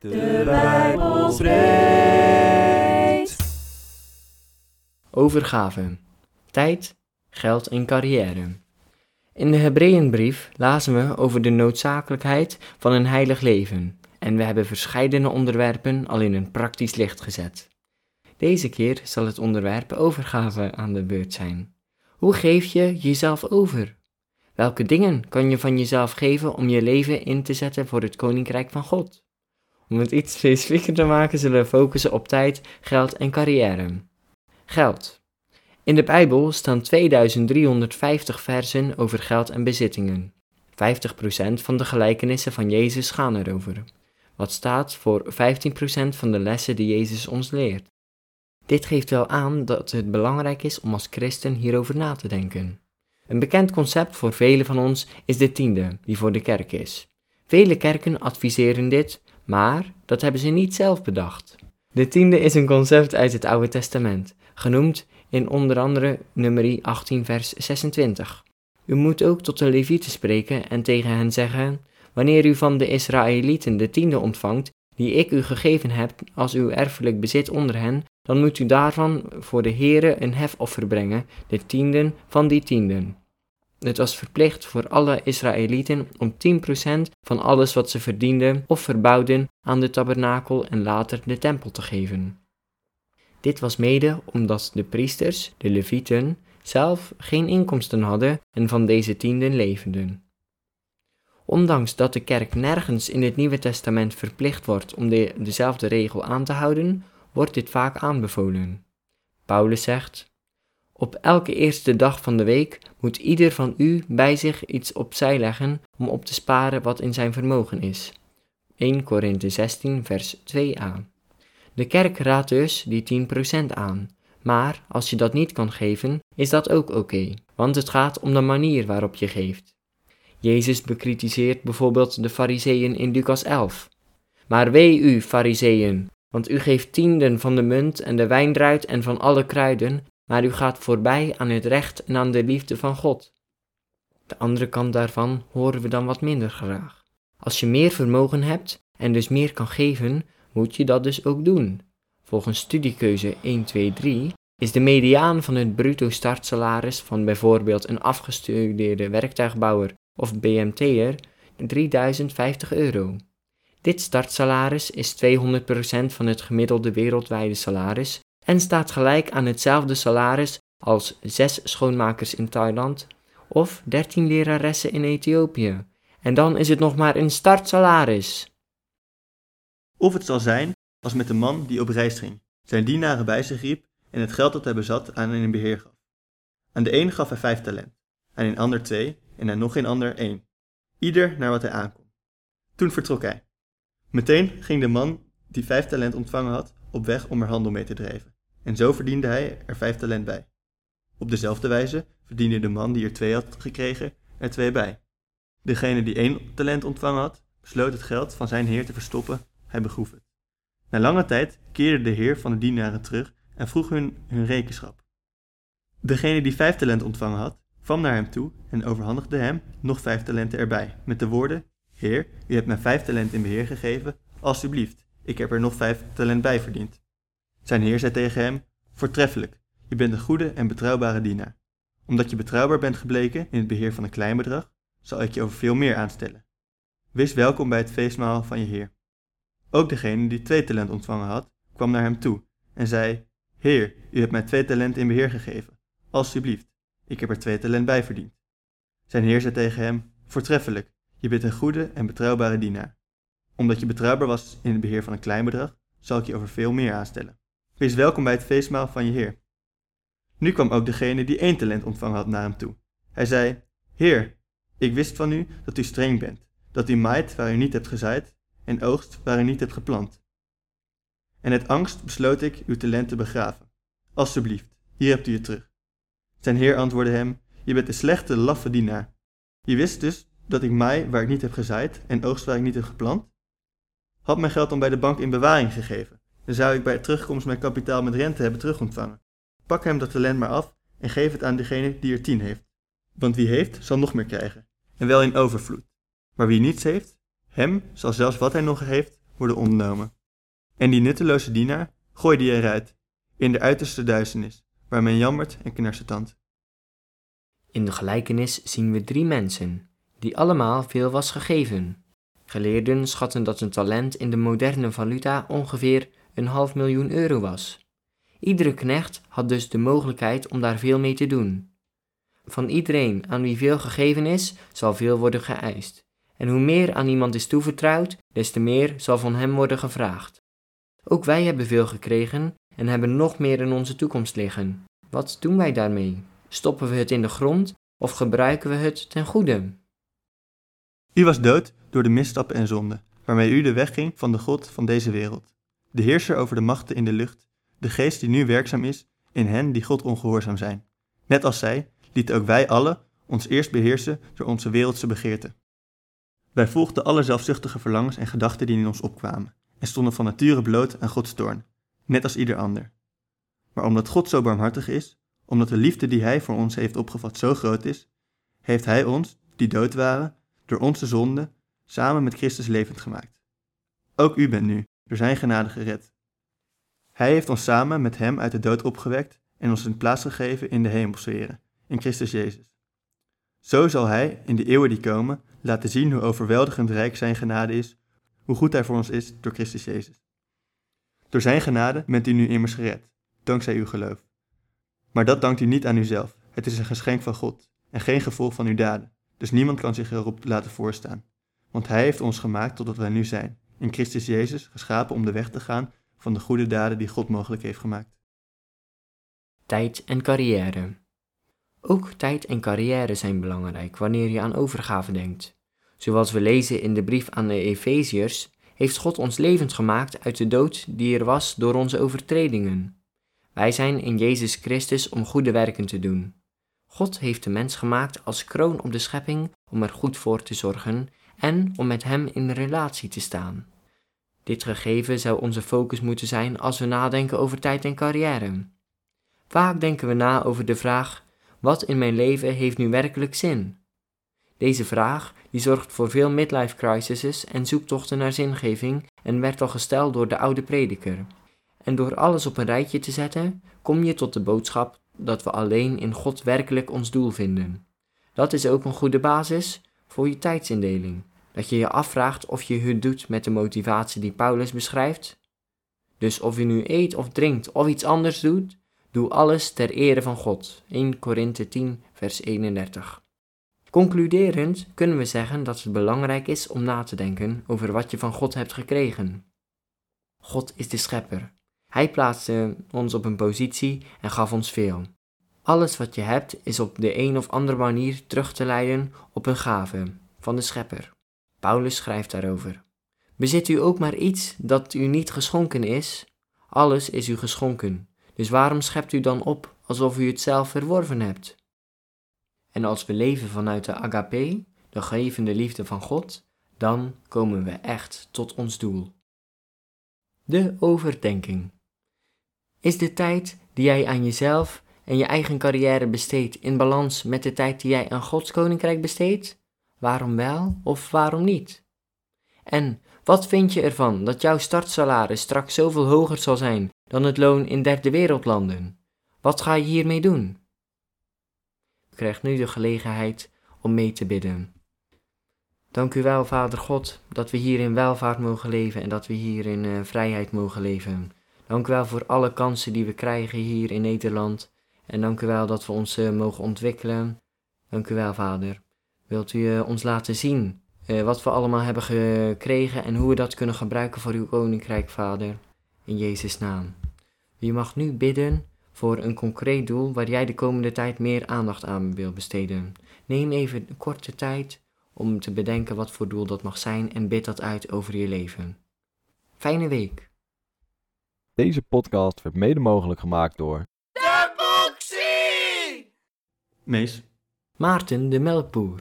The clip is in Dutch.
De Bijbel spreekt. Overgave. Tijd, geld en carrière. In de Hebreeënbrief lazen we over de noodzakelijkheid van een heilig leven en we hebben verscheidene onderwerpen al in een praktisch licht gezet. Deze keer zal het onderwerp overgave aan de beurt zijn. Hoe geef je jezelf over? Welke dingen kan je van jezelf geven om je leven in te zetten voor het Koninkrijk van God? Om het iets specifieker te maken zullen we focussen op tijd, geld en carrière. Geld. In de Bijbel staan 2350 versen over geld en bezittingen. 50% van de gelijkenissen van Jezus gaan erover, wat staat voor 15% van de lessen die Jezus ons leert. Dit geeft wel aan dat het belangrijk is om als christen hierover na te denken. Een bekend concept voor velen van ons is de tiende, die voor de kerk is. Vele kerken adviseren dit, maar dat hebben ze niet zelf bedacht. De tiende is een concept uit het Oude Testament, genoemd in onder andere nummerie 18 vers 26. U moet ook tot de Levieten spreken en tegen hen zeggen, wanneer u van de Israëlieten de tiende ontvangt, die ik u gegeven heb als uw erfelijk bezit onder hen, dan moet u daarvan voor de Heere een hefoffer brengen, de tienden van die tienden. Het was verplicht voor alle Israëlieten om 10% van alles wat ze verdienden of verbouwden aan de tabernakel en later de tempel te geven. Dit was mede omdat de priesters, de levieten, zelf geen inkomsten hadden en van deze tienden levenden. Ondanks dat de kerk nergens in het Nieuwe Testament verplicht wordt om de, dezelfde regel aan te houden, wordt dit vaak aanbevolen. Paulus zegt: op elke eerste dag van de week moet ieder van u bij zich iets opzij leggen om op te sparen wat in zijn vermogen is. 1 Korinthe 16 vers 2a. De kerk raadt dus die 10% aan, maar als je dat niet kan geven, is dat ook oké, want het gaat om de manier waarop je geeft. Jezus bekritiseert bijvoorbeeld de fariseeën in Lucas 11. Maar wee u, fariseeën, want u geeft tienden van de munt en de wijndruid en van alle kruiden, maar u gaat voorbij aan het recht en aan de liefde van God. De andere kant daarvan horen we dan wat minder graag. Als je meer vermogen hebt en dus meer kan geven, moet je dat dus ook doen. Volgens studiekeuze 1, 2, 3 is de mediaan van het bruto startsalaris van bijvoorbeeld een afgestudeerde werktuigbouwer of BMT'er 3050 euro. Dit startsalaris is 200% van het gemiddelde wereldwijde salaris en staat gelijk aan hetzelfde salaris als zes schoonmakers in Thailand of dertien leraressen in Ethiopië. En dan is het nog maar een startsalaris. Of het zal zijn als met de man die op reis ging, zijn dienaren bij zich riep en het geld dat hij bezat aan een beheer gaf. Aan de een gaf hij vijf talent, aan een ander twee en aan nog een ander één, ieder naar wat hij aankon. Toen vertrok hij. Meteen ging de man die vijf talent ontvangen had op weg om er handel mee te drijven, en zo verdiende hij er vijf talent bij. Op dezelfde wijze verdiende de man die er twee had gekregen er twee bij. Degene die één talent ontvangen had, besloot het geld van zijn heer te verstoppen, hij begroef het. Na lange tijd keerde de heer van de dienaren terug en vroeg hun hun rekenschap. Degene die vijf talent ontvangen had, kwam naar hem toe en overhandigde hem nog vijf talenten erbij, met de woorden: Heer, u hebt mij vijf talent in beheer gegeven, alstublieft, ik heb er nog vijf talent bij verdiend. Zijn heer zei tegen hem, voortreffelijk, je bent een goede en betrouwbare dienaar. Omdat je betrouwbaar bent gebleken in het beheer van een klein bedrag, zal ik je over veel meer aanstellen. Wees welkom bij het feestmaal van je heer. Ook degene die twee talent ontvangen had, kwam naar hem toe en zei, Heer, u hebt mij twee talent in beheer gegeven. Alsjeblieft, ik heb er twee talent bij verdiend. Zijn heer zei tegen hem, voortreffelijk, je bent een goede en betrouwbare dienaar omdat je betrouwbaar was in het beheer van een klein bedrag, zal ik je over veel meer aanstellen. Wees welkom bij het feestmaal van je Heer. Nu kwam ook degene die één talent ontvangen had naar hem toe. Hij zei: Heer, ik wist van u dat u streng bent, dat u maait waar u niet hebt gezaaid en oogst waar u niet hebt geplant. En uit angst besloot ik uw talent te begraven. Alsjeblieft, hier hebt u het terug. Zijn heer antwoordde hem: Je bent een slechte, laffe dienaar. Je wist dus dat ik maai waar ik niet heb gezaaid en oogst waar ik niet heb geplant? Had mijn geld dan bij de bank in bewaring gegeven. Dan zou ik bij terugkomst mijn kapitaal met rente hebben terugontvangen. Pak hem dat talent maar af en geef het aan degene die er tien heeft. Want wie heeft, zal nog meer krijgen, en wel in overvloed. Maar wie niets heeft, hem zal zelfs wat hij nog heeft worden ontnomen. En die nutteloze dienaar, gooi die eruit, in de uiterste duisternis, waar men jammert en knarst tand. In de gelijkenis zien we drie mensen, die allemaal veel was gegeven. Geleerden schatten dat een talent in de moderne valuta ongeveer een half miljoen euro was. Iedere knecht had dus de mogelijkheid om daar veel mee te doen. Van iedereen aan wie veel gegeven is, zal veel worden geëist. En hoe meer aan iemand is toevertrouwd, des te meer zal van hem worden gevraagd. Ook wij hebben veel gekregen en hebben nog meer in onze toekomst liggen. Wat doen wij daarmee? Stoppen we het in de grond of gebruiken we het ten goede? U was dood door de misstappen en zonden, waarmee u de weg ging van de God van deze wereld. De heerser over de machten in de lucht, de geest die nu werkzaam is in hen die God ongehoorzaam zijn. Net als zij, lieten ook wij allen ons eerst beheersen door onze wereldse begeerten. Wij volgden alle zelfzuchtige verlangens en gedachten die in ons opkwamen, en stonden van nature bloot aan Gods toorn, net als ieder ander. Maar omdat God zo barmhartig is, omdat de liefde die Hij voor ons heeft opgevat zo groot is, heeft Hij ons, die dood waren, door onze zonde, samen met Christus levend gemaakt. Ook u bent nu, door Zijn genade gered. Hij heeft ons samen met Hem uit de dood opgewekt en ons een plaats gegeven in de hemelsferen, in Christus Jezus. Zo zal Hij, in de eeuwen die komen, laten zien hoe overweldigend rijk Zijn genade is, hoe goed Hij voor ons is door Christus Jezus. Door Zijn genade bent u nu immers gered, dankzij uw geloof. Maar dat dankt u niet aan uzelf, het is een geschenk van God en geen gevolg van uw daden, dus niemand kan zich erop laten voorstaan. Want Hij heeft ons gemaakt tot wat wij nu zijn, in Christus Jezus, geschapen om de weg te gaan van de goede daden die God mogelijk heeft gemaakt. Tijd en carrière. Ook tijd en carrière zijn belangrijk wanneer je aan overgave denkt. Zoals we lezen in de brief aan de Efeziërs, heeft God ons levend gemaakt uit de dood die er was door onze overtredingen. Wij zijn in Jezus Christus om goede werken te doen. God heeft de mens gemaakt als kroon op de schepping om er goed voor te zorgen en om met Hem in relatie te staan. Dit gegeven zou onze focus moeten zijn als we nadenken over tijd en carrière. Vaak denken we na over de vraag: wat in mijn leven heeft nu werkelijk zin? Deze vraag die zorgt voor veel midlife crises en zoektochten naar zingeving en werd al gesteld door de oude prediker. En door alles op een rijtje te zetten, kom je tot de boodschap dat we alleen in God werkelijk ons doel vinden. Dat is ook een goede basis voor je tijdsindeling. Dat je je afvraagt of je het doet met de motivatie die Paulus beschrijft. Dus of je nu eet of drinkt of iets anders doet, doe alles ter ere van God. 1 Korinthe 10, vers 31. Concluderend kunnen we zeggen dat het belangrijk is om na te denken over wat je van God hebt gekregen. God is de schepper. Hij plaatste ons op een positie en gaf ons veel. Alles wat je hebt is op de een of andere manier terug te leiden op een gave van de schepper. Paulus schrijft daarover. Bezit u ook maar iets dat u niet geschonken is? Alles is u geschonken. Dus waarom schept u dan op alsof u het zelf verworven hebt? En als we leven vanuit de agape, de gevende liefde van God, dan komen we echt tot ons doel. De overdenking. Is de tijd die jij aan jezelf en je eigen carrière besteedt in balans met de tijd die jij aan Gods koninkrijk besteedt? Waarom wel of waarom niet? En wat vind je ervan dat jouw startsalaris straks zoveel hoger zal zijn dan het loon in derde wereldlanden? Wat ga je hiermee doen? Je krijgt nu de gelegenheid om mee te bidden. Dank u wel, Vader God, dat we hier in welvaart mogen leven en dat we hier in uh, vrijheid mogen leven. Dank u wel voor alle kansen die we krijgen hier in Nederland. En dank u wel dat we ons uh, mogen ontwikkelen. Dank u wel, Vader. Wilt u uh, ons laten zien uh, wat we allemaal hebben gekregen en hoe we dat kunnen gebruiken voor uw koninkrijk, Vader? In Jezus' naam. Je mag nu bidden voor een concreet doel waar jij de komende tijd meer aandacht aan wil besteden. Neem even een korte tijd om te bedenken wat voor doel dat mag zijn en bid dat uit over je leven. Fijne week. Deze podcast werd mede mogelijk gemaakt door Mees, Maarten de Melkboer.